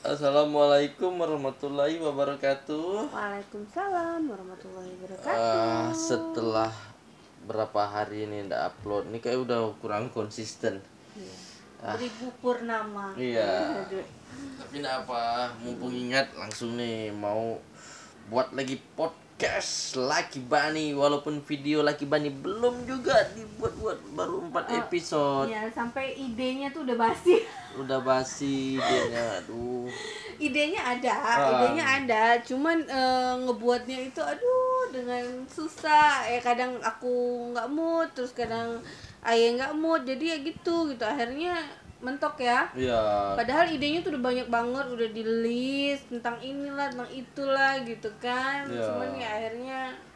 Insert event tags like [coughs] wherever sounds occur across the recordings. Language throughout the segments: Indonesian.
Assalamualaikum warahmatullahi wabarakatuh. Waalaikumsalam warahmatullahi wabarakatuh. Ah, setelah berapa hari ini ndak upload, ini kayak udah kurang konsisten. Beribu purnama. Iya. Tapi ndak apa, mumpung ingat langsung nih mau buat lagi podcast Lucky Bunny walaupun video Lucky Bunny belum juga dibuat-buat baru 4 episode. Ya sampai idenya tuh udah basi. Udah basi dia aduh. idenya ada, Ah. idenya ada, cuman eh, ngebuatnya itu aduh dengan susah. Ya kadang aku nggak mood, terus kadang ayah nggak mood, jadi ya gitu gitu. Akhirnya mentok ya. Iya. Padahal idenya tuh udah banyak banget, udah di list tentang inilah, tentang itulah gitu kan. Iya. Cuman ya akhirnya ya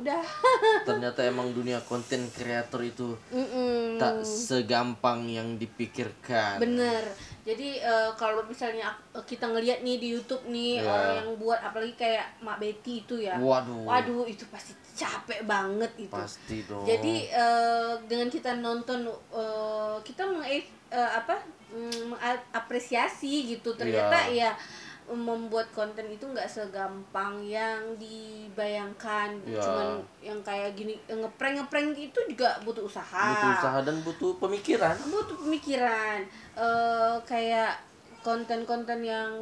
udah. [laughs] Ternyata emang dunia konten kreator itu Mm-mm. tak segampang yang dipikirkan. Bener. Jadi eh, kalau misalnya ak- kita ngelihat nih di YouTube nih Iya. orang yang buat apalagi kayak Mak Betty itu ya. Waduh. Waduh, itu pasti capek banget itu. Pasti dong. Jadi eh, dengan kita nonton eh, kita meng eh, apa mm, mengapresiasi gitu. Ternyata Iya. ya membuat konten itu nggak segampang yang dibayangkan. Iya. Cuman yang kayak gini ngeprank ngeprank itu juga butuh usaha butuh usaha dan butuh pemikiran. butuh pemikiran eh kayak konten-konten yang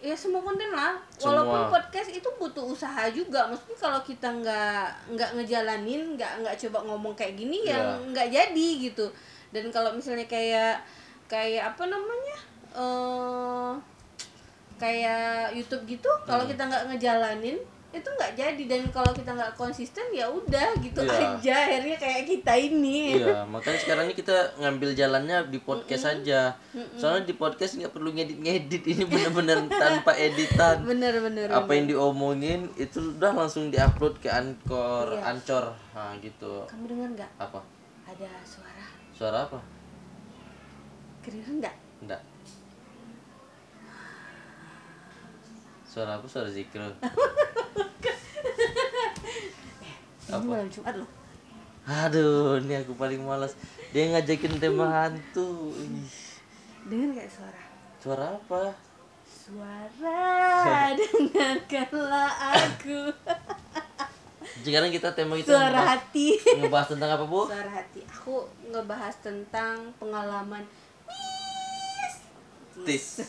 ya semua konten lah Semua. walaupun podcast itu butuh usaha juga maksudnya kalau kita nggak nggak ngejalanin nggak nggak coba ngomong kayak gini Iya. yang nggak jadi gitu dan kalau misalnya kayak kayak apa namanya eh kayak YouTube gitu kalau Hmm. kita nggak ngejalanin itu nggak jadi dan kalau kita nggak konsisten ya udah gitu Iya. aja akhirnya kayak kita ini Iya, makanya sekarang ini kita ngambil jalannya di podcast aja. Soalnya di podcast nggak perlu ngedit-ngedit, ini bener-bener [laughs] tanpa editan. bener-bener Apa yang diomongin itu udah langsung diupload ke Anchor, Iya. Ancor. Nah, gitu. kamu dengar nggak Apa? ada suara Suara apa? kedengeran nggak Enggak. Suara [laughs] apa? Suara zikir. ini malam Jumat loh Aduh, ini aku paling malas. Dia ngajakin tema hantu. Ih, dengar nggak suara Suara apa? suara [laughs] dengarkanlah aku [laughs] Sekarang kita tema itu suara ngebahas, hati ngebahas tentang apa, Bu? suara hati aku ngebahas tentang pengalaman Tis.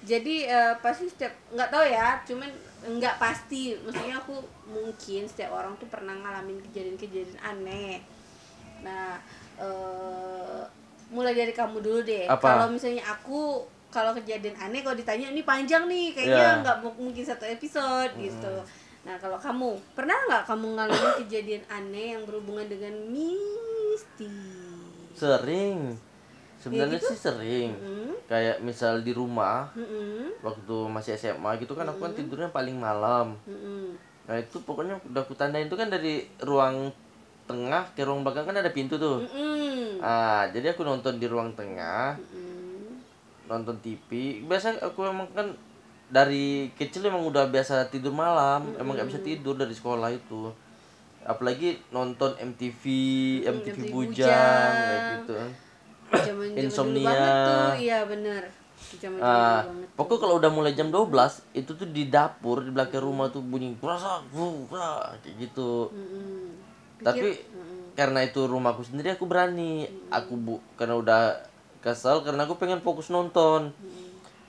Jadi eh, pasti setiap nggak tahu ya cuman nggak pasti. Maksudnya aku mungkin setiap orang tuh pernah ngalamin kejadian-kejadian aneh. Nah eh, mulai dari kamu dulu deh. Kalau misalnya aku kalau kejadian aneh kalau ditanya ini panjang nih kayaknya Iya. nggak mu- mungkin satu episode gitu. Nah kalau kamu pernah nggak kamu ngalamin kejadian aneh yang berhubungan dengan mistis? Sering. Sebenarnya gitu? sih sering. Hmm, Kayak misal di rumah hmm, waktu masih SMA gitu kan aku kan tidurnya paling malam. hmm, Nah, itu pokoknya udah aku tandain itu kan dari ruang tengah ke ruang belakang kan ada pintu tuh. hmm, Ah, jadi aku nonton di ruang tengah, hmm. nonton TV. Biasa aku emang kan dari kecil emang udah biasa tidur malam, emang nggak bisa tidur dari sekolah itu. Apalagi nonton MTV, MTV, MTV Bujang, Bujang. kayak gitu. Zaman Insomnia. dulu banget tuh iya bener zaman Ah, banget pokoknya kalau udah mulai jam 12 itu tuh di dapur di belakang rumah tuh bunyi kerasa, kayak gitu. Mm-mm. Tapi karena itu rumahku sendiri aku berani. Aku bu karena udah kesel karena aku pengen fokus nonton.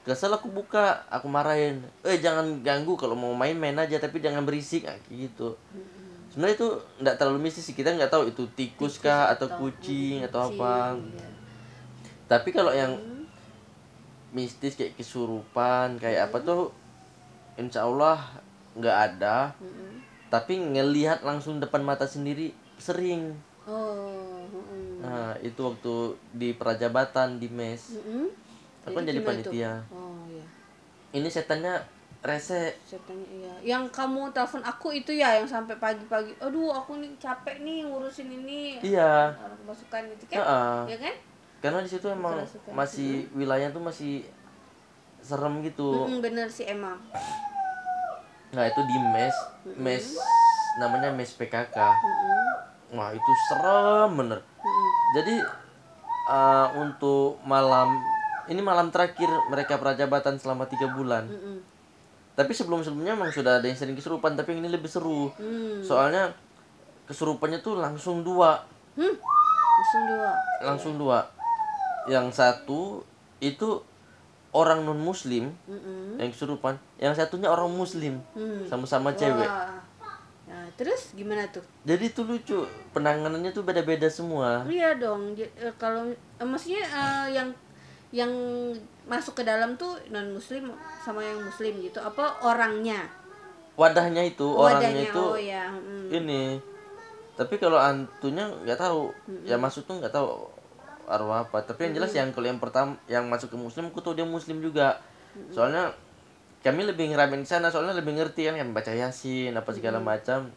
Kesel aku buka, aku marahin. Eh jangan ganggu kalau mau main main aja tapi jangan berisik kayak gitu. Sebenarnya itu nggak terlalu mistis sih kita nggak tahu itu tikus kah atau kucing atau apa. Iya. Tapi kalau yang mistis kayak kesurupan kayak apa tuh insya Allah nggak ada. Mm-mm. Tapi ngelihat langsung depan mata sendiri sering. oh mm-mm. Nah, itu waktu di Prajabatan di mes. Mm-mm. Aku kan jadi tuh? panitia. oh iya Ini setannya rese. setannya iya yang kamu telepon aku itu ya yang sampai pagi-pagi aduh aku nih capek nih ngurusin ini Iya. orang kemasukan itu kan Heeh. ya kan Karena di situ emang masih wilayah tuh masih serem gitu. Mm-mm, bener sih emang Nah, itu di mes, mes namanya mes PKK. Mm-mm. Wah, itu serem bener. Mm-mm. Jadi eh, untuk malam ini malam terakhir mereka prajabatan selama tiga bulan Mm-mm. tapi sebelum sebelumnya emang sudah ada yang sering kesurupan tapi yang ini lebih seru Hmm. soalnya kesurupannya tuh langsung dua Hmm. Langsung dua. langsung dua yang satu itu orang non muslim Mm-mm. yang kesurupan yang satunya orang muslim Hmm. sama-sama cewek Wah. Nah, terus gimana tuh? jadi itu lucu penanganannya tuh beda-beda semua Iya dong. J- eh, kalau eh, maksudnya eh, yang yang masuk ke dalam tuh non muslim sama yang muslim gitu. Apa orangnya? wadahnya itu orangnya Wadahnya. itu oh ya. mm. ini tapi kalau hantunya nggak tahu ya masuk tuh nggak tahu arwah apa. Tapi yang jelas yang kalau yang pertama yang masuk ke muslim aku tahu dia muslim juga. Soalnya kami lebih ngeramein di sana soalnya lebih ngerti kan kan baca yasin apa segala macam.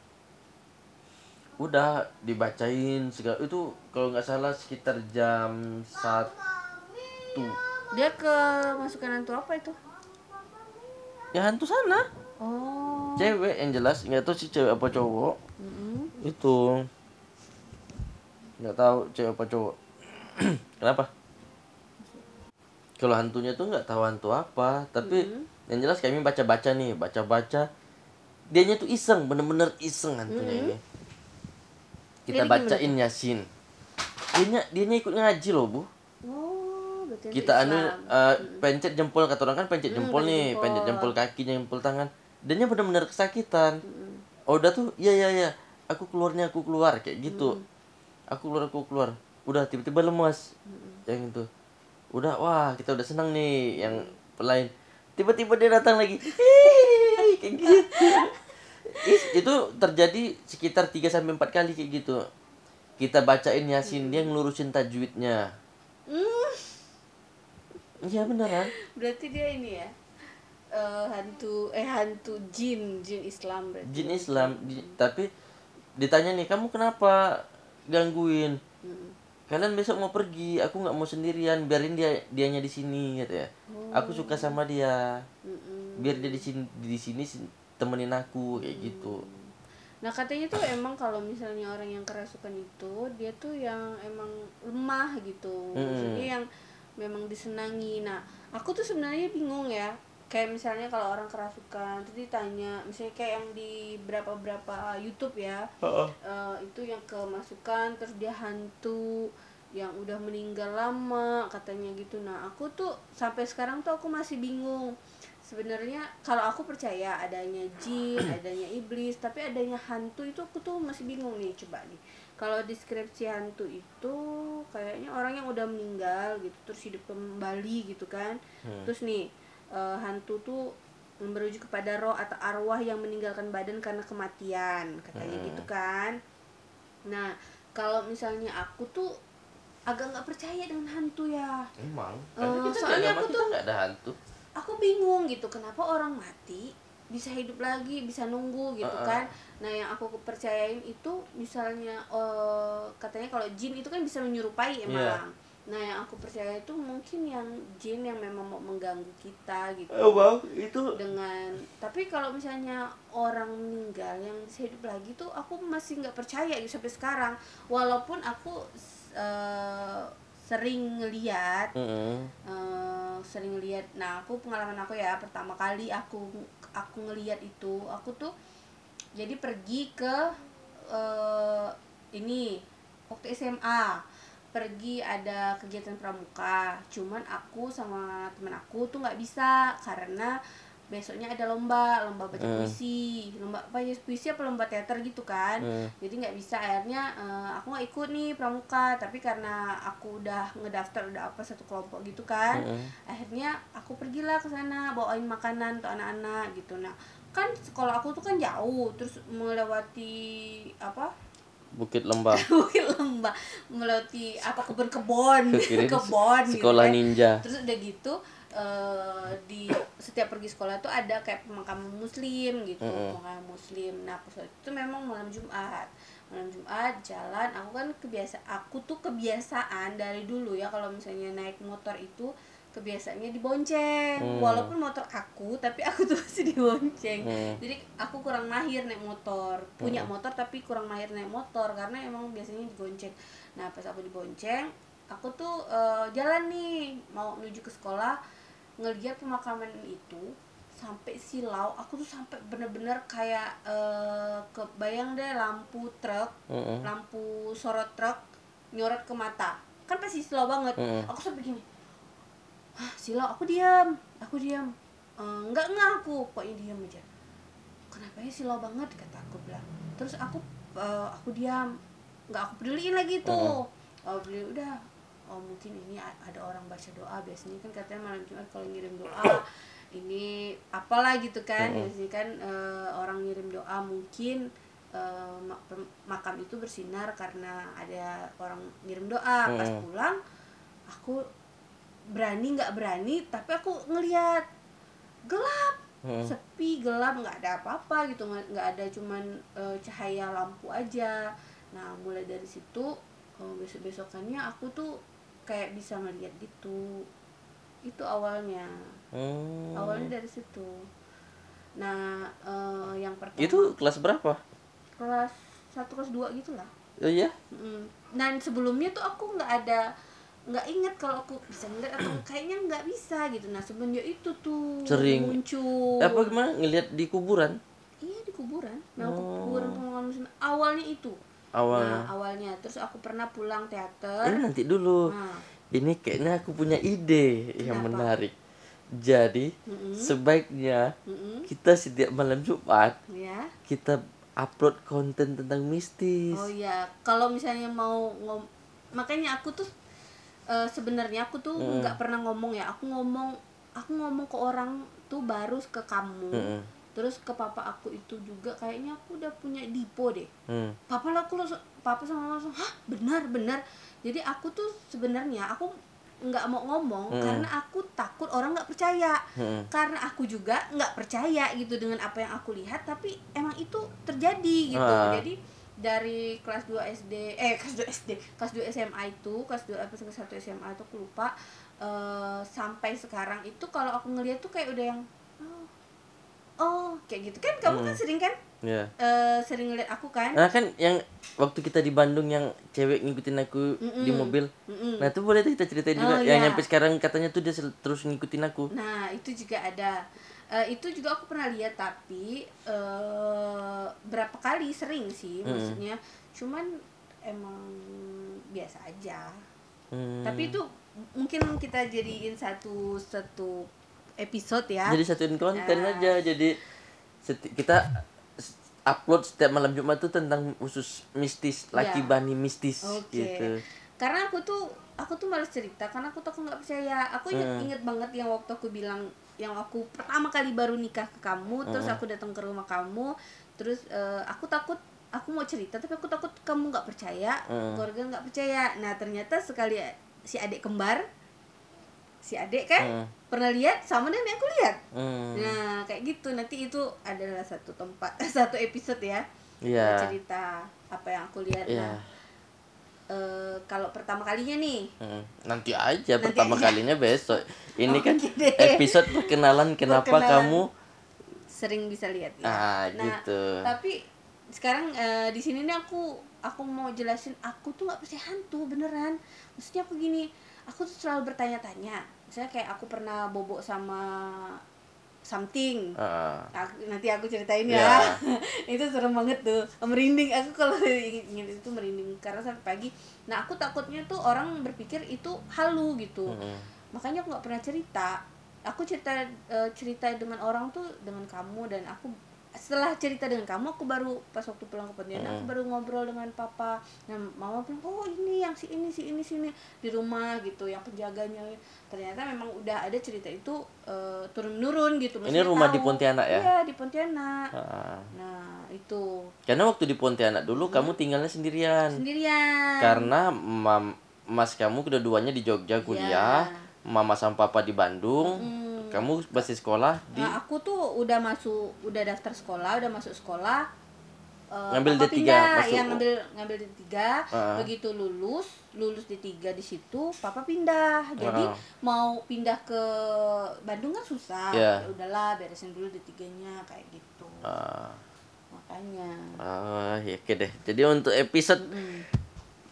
Udah dibacain segala itu kalau nggak salah sekitar jam satu. Dia ke masukan hantu apa itu? ya hantu sana. Oh. cewek yang jelas nggak tahu sih cewek apa cowok. Mm-mm. itu. Nggak tahu cewek apa cowok [clears throat] kenapa? Kalau hantunya tuh nggak tahu hantu apa tapi yang jelas kami baca baca nih baca baca dianya tuh iseng bener-bener iseng hantunya ini. Kita Jadi gimana bacain yasin. Dianya dianya ikut ngaji loh bu. Oh, kita anu eh, pencet jempol kata orang kan pencet jempol pencet nih jempol. pencet jempol kakinya jempol tangan. Dianya bener-bener kesakitan. Oh udah tuh iya iya iya. Aku keluarnya aku keluar kayak gitu. Aku keluar aku keluar udah tiba-tiba lemas yang itu. Udah wah kita udah senang nih yang lain. Tiba-tiba dia datang lagi. Kayak gitu. Itu terjadi sekitar 3 sampai empat kali kayak gitu. Kita bacain yasin dia ngelurusin tajwidnya. Hmm, iya beneran. Berarti dia ini ya. eh, hantu eh hantu jin, jin Islam berarti. jin Islam. Di- tapi ditanya nih kamu kenapa gangguin? Mm. Kalian besok mau pergi aku nggak mau sendirian biarin dia dianya di sini gitu ya. Aku suka sama dia. Mm-mm. biar dia di sini di sini sin- temenin aku kayak gitu. Nah katanya tuh emang kalau misalnya orang yang kerasukan itu dia tuh yang emang lemah gitu, maksudnya yang memang disenangi. Nah aku tuh sebenarnya bingung ya, kayak misalnya kalau orang kerasukan, terus ditanya, misalnya kayak yang di berapa berapa YouTube ya, eh, itu yang kemasukan terus dia hantu yang udah meninggal lama katanya gitu. Nah aku tuh sampai sekarang tuh aku masih bingung sebenarnya kalau aku percaya adanya jin, [clears throat] adanya iblis, tapi adanya hantu itu aku tuh masih bingung nih coba nih. Kalau deskripsi hantu itu kayaknya orang yang udah meninggal gitu terus hidup kembali gitu kan. Terus nih eh, hantu tuh merujuk kepada roh atau arwah yang meninggalkan badan karena kematian katanya gitu kan. Nah kalau misalnya aku tuh agak nggak percaya dengan hantu ya. emang di soalnya aku tuh- nggak ada hantu aku bingung gitu kenapa orang mati bisa hidup lagi bisa nunggu gitu Uh-uh. kan nah yang aku percayain itu misalnya eh, katanya kalau jin itu kan bisa menyerupai emang Iya. Nah yang aku percaya itu mungkin yang jin yang memang mau mengganggu kita gitu. Bang itu dengan tapi kalau misalnya orang meninggal yang hidup lagi tuh aku masih nggak percaya gitu sampai sekarang. Walaupun aku eh, sering ngeliat Mm-mm. eh, sering lihat nah aku pengalaman aku ya pertama kali aku aku ngelihat itu aku tuh jadi pergi ke eh, ini waktu SMA pergi ada kegiatan pramuka. Cuman aku sama temen aku tuh nggak bisa karena besoknya ada lomba lomba baca Hmm. puisi. Lomba apa ya puisi apa lomba teater gitu kan. Hmm. jadi nggak bisa. Akhirnya eh, aku nggak ikut nih pramuka. Tapi karena aku udah ngedaftar udah apa satu kelompok gitu kan Mm-mm. akhirnya aku pergilah ke sana bawain makanan untuk anak-anak gitu. Nah kan sekolah aku tuh kan jauh. Terus melewati apa bukit lembah. [laughs] Bukit lembah. Melewati apa kebun-kebun Kirain kebun gitu sekolah kan. ninja. Terus udah gitu eh, di setiap pergi sekolah tuh ada kayak pemakaman muslim gitu Mm-mm. pemakaman muslim. Nah pas waktu itu memang malam jumat. Malam jumat jalan aku kan kebiasa aku tuh kebiasaan dari dulu ya kalau misalnya naik motor itu kebiasaannya dibonceng Hmm. walaupun motor aku tapi aku tuh [laughs] masih dibonceng Hmm. jadi aku kurang mahir naik motor punya motor tapi kurang mahir naik motor karena emang biasanya dibonceng nah pas aku dibonceng aku tuh eh, jalan nih mau menuju ke sekolah ngeliat pemakaman itu sampai silau aku tuh sampai bener-bener kayak eh, kebayang deh lampu truk Mm-mm. lampu sorot truk nyorot ke mata kan pasti silau banget Mm-mm. aku sampai gini Hah, silau aku diam aku diam "Eh, enggak enggak aku pokoknya diam aja. Kenapa ya silau banget? kata aku bilang. Terus aku eh, aku diam nggak aku peduliin lagi tuh. Oh. Peduli udah oh mungkin ini ada orang baca doa biasanya kan katanya malam jumat kalau ngirim doa [coughs] ini apalah gitu kan biasanya kan eh, orang ngirim doa mungkin pem- makam itu bersinar karena ada orang ngirim doa. Pas pulang aku berani nggak berani tapi aku ngeliat gelap Mm. sepi gelap nggak ada apa-apa gitu nggak ada cuman eh, cahaya lampu aja nah mulai dari situ besok besokannya aku tuh kayak bisa ngeliat gitu itu awalnya Hmm. awalnya dari situ nah eh, yang pertama Itu kelas berapa? kelas satu kelas dua gitulah Oh iya? Mm. Dan sebelumnya tuh aku nggak ada nggak ingat kalau aku bisa ngeliat atau [clears throat] kayaknya nggak bisa gitu. Nah semenjak itu tuh Sering. muncul. Apa gimana ngelihat di kuburan? Iya di kuburan. Nah Oh. kuburan pengalaman muslim awalnya itu. Awalnya. Nah awalnya terus aku pernah pulang Ini teater. nanti dulu. Nah, Ini kayaknya aku punya ide yang Kenapa? menarik. Jadi Mm-mm. sebaiknya mm-mm, kita setiap malam Jumat ya. kita upload konten tentang mistis. Oh iya, kalau misalnya mau ngom makanya aku tuh eh, sebenarnya aku tuh Mm. nggak pernah ngomong ya. Aku ngomong aku ngomong ke orang tuh baru ke kamu. Mm-mm. Terus ke papa aku itu juga kayaknya aku udah punya dipo deh. Hmm. Papa lah aku langsung papa sama langsung, "Hah, benar, benar." Jadi aku tuh sebenarnya aku nggak mau ngomong Mm. karena aku takut orang nggak percaya. Hmm. Karena aku juga nggak percaya gitu dengan apa yang aku lihat, tapi emang itu terjadi gitu. Ah. Jadi dari kelas 2 SD eh [laughs] kelas 2 SD kelas 2 SMA itu kelas 2 apa kelas 1 SMA itu aku lupa eh, sampai sekarang itu kalau aku ngeliat tuh kayak udah yang oh, oh kayak gitu kan kamu kan sering kan Ya. eh, sering ngeliat aku kan Nah kan yang waktu kita di Bandung yang cewek ngikutin aku di Mm-mm. mobil. Mm-mm. Nah itu boleh kita ceritain juga. Oh, yang iya. sampai sekarang katanya tuh dia terus ngikutin aku. Nah, itu juga ada. Eh, itu juga aku pernah lihat tapi eh berapa kali sering sih maksudnya. Cuman emang biasa aja. Hmm. Tapi itu mungkin kita jadiin satu satu episode ya. Jadi satuin konten Ah. aja. Jadi seti- kita upload setiap malam Jumat tuh tentang khusus mistis, laki Iya. bani mistis Oke. gitu. Karena aku tuh aku tuh malas cerita karena aku tuh aku nggak percaya. Aku inget Hmm. inget banget yang waktu aku bilang yang aku pertama kali baru nikah ke kamu, terus Hmm. aku datang ke rumah kamu, terus eh, aku takut aku mau cerita tapi aku takut kamu nggak percaya, Hmm. keluarga nggak percaya. Nah ternyata sekali si adik kembar, si adik kan Hmm. pernah lihat sama dengan yang aku lihat. Hmm. Nah kayak gitu nanti itu adalah satu tempat [laughs] satu episode ya Iya. cerita apa yang aku lihat. Iya. Nah eh, kalau pertama kalinya nih Hmm, Nanti aja Nanti pertama aja. kalinya besok. Ini [laughs] kan Oke deh. episode perkenalan kenapa Perkenalan. kamu sering bisa lihat ya. Ah, nah, gitu. Tapi sekarang eh, di sini nih aku aku mau jelasin aku tuh nggak percaya hantu beneran. Maksudnya aku gini, aku tuh selalu bertanya-tanya. Misalnya kayak aku pernah bobok sama something. Ah, Aku- nanti aku ceritain Ya. ya. [laughs] itu serem banget tuh. Merinding aku kalau ingin itu merinding karena sampai pagi. Nah, aku takutnya tuh orang berpikir itu halu gitu. mm-mm. makanya aku nggak pernah cerita aku cerita eh, cerita dengan orang tuh dengan kamu dan aku setelah cerita dengan kamu aku baru pas waktu pulang ke Pontianak aku Mm. baru ngobrol dengan papa. Nah mama bilang oh ini yang si ini si ini sini di rumah gitu yang penjaganya. Ternyata memang udah ada cerita itu eh, turun menurun gitu Ini rumah di Pontianak ya? iya di Pontianak. Ah. nah itu. Karena waktu di Pontianak dulu kamu tinggalnya sendirian. sendirian. Karena mam, mas kamu kedua-duanya di Jogja kuliah, mama sama papa di Bandung. Hmm. Kamu masih sekolah di Nah, aku tuh udah masuk, udah daftar sekolah, udah masuk sekolah. eh, Ngambil papa D3, pindah, masuk. ya ngambil ngambil D3. Ah. Begitu lulus, lulus D3 di situ, papa pindah. Jadi Ah. mau pindah ke Bandung kan susah. Iya. Ya udahlah, beresin dulu D3-nya kayak gitu. Ah, Makanya. ah, ya oke deh. Jadi untuk episode Mm.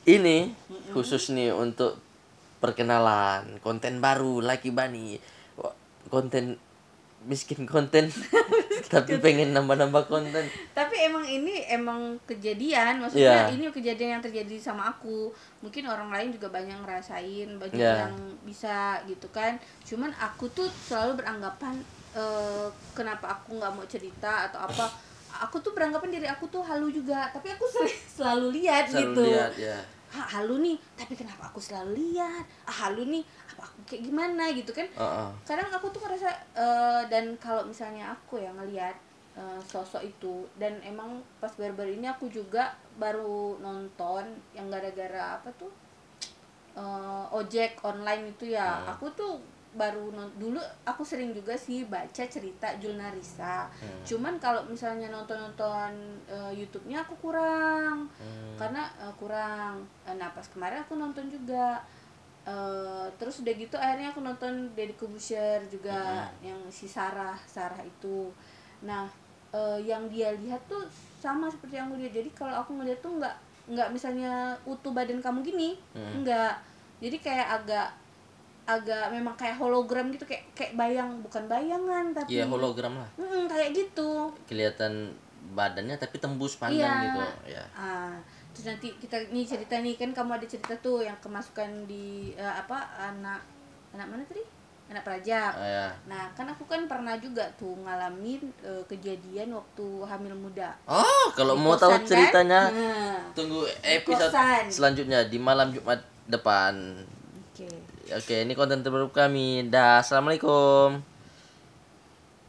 ini khusus nih untuk perkenalan konten baru Bunny Wah, konten miskin konten. [laughs] Tapi pengen nambah-nambah konten. Tapi emang ini emang kejadian. Maksudnya Iya. ini kejadian yang terjadi sama aku. Mungkin orang lain juga banyak ngerasain banyak Iya. yang bisa gitu kan. Cuman aku tuh selalu beranggapan eh, kenapa aku nggak mau cerita atau apa. Aku tuh beranggapan diri aku tuh halu juga. Tapi aku sel- [laughs] selalu lihat selalu gitu. lihat ya "Ah, halu nih tapi kenapa aku selalu lihat ah halu nih apa aku kayak gimana gitu kan Heeh. kadang aku tuh ngerasa eh, dan kalau misalnya aku yang ngelihat eh, sosok itu dan emang pas baru-baru ini aku juga baru nonton yang gara-gara apa tuh eh, ojek online itu ya Hmm. aku tuh baru non- dulu aku sering juga sih baca cerita Julna Risa Hmm. cuman kalau misalnya nonton-nonton eh, YouTube-nya aku kurang. Hmm. karena eh, kurang. Eh, nah pas kemarin aku nonton juga. Eh, terus udah gitu akhirnya aku nonton Deddy Corbuzier juga yang si Sarah Sarah itu. Nah eh, yang dia lihat tuh sama seperti yang aku lihat. Jadi kalau aku ngeliat tuh nggak nggak misalnya utuh badan kamu gini Hmm. nggak. Jadi kayak agak agak memang kayak hologram gitu kayak kayak bayang bukan bayangan tapi Iya hologram lah Mm, kayak gitu kelihatan badannya tapi tembus pandang Iya. gitu ya Ah, terus nanti kita nih cerita nih kan kamu ada cerita tuh yang kemasukan di eh, apa anak anak mana tadi anak pelajar. Ah, ya. Nah kan aku kan pernah juga tuh ngalamin eh, kejadian waktu hamil muda. oh kalau Di mau tahu kosan, kan? ceritanya Nah, tunggu episode selanjutnya di malam Jumat depan Oke. Oke ini konten terbaru kami. Dah assalamualaikum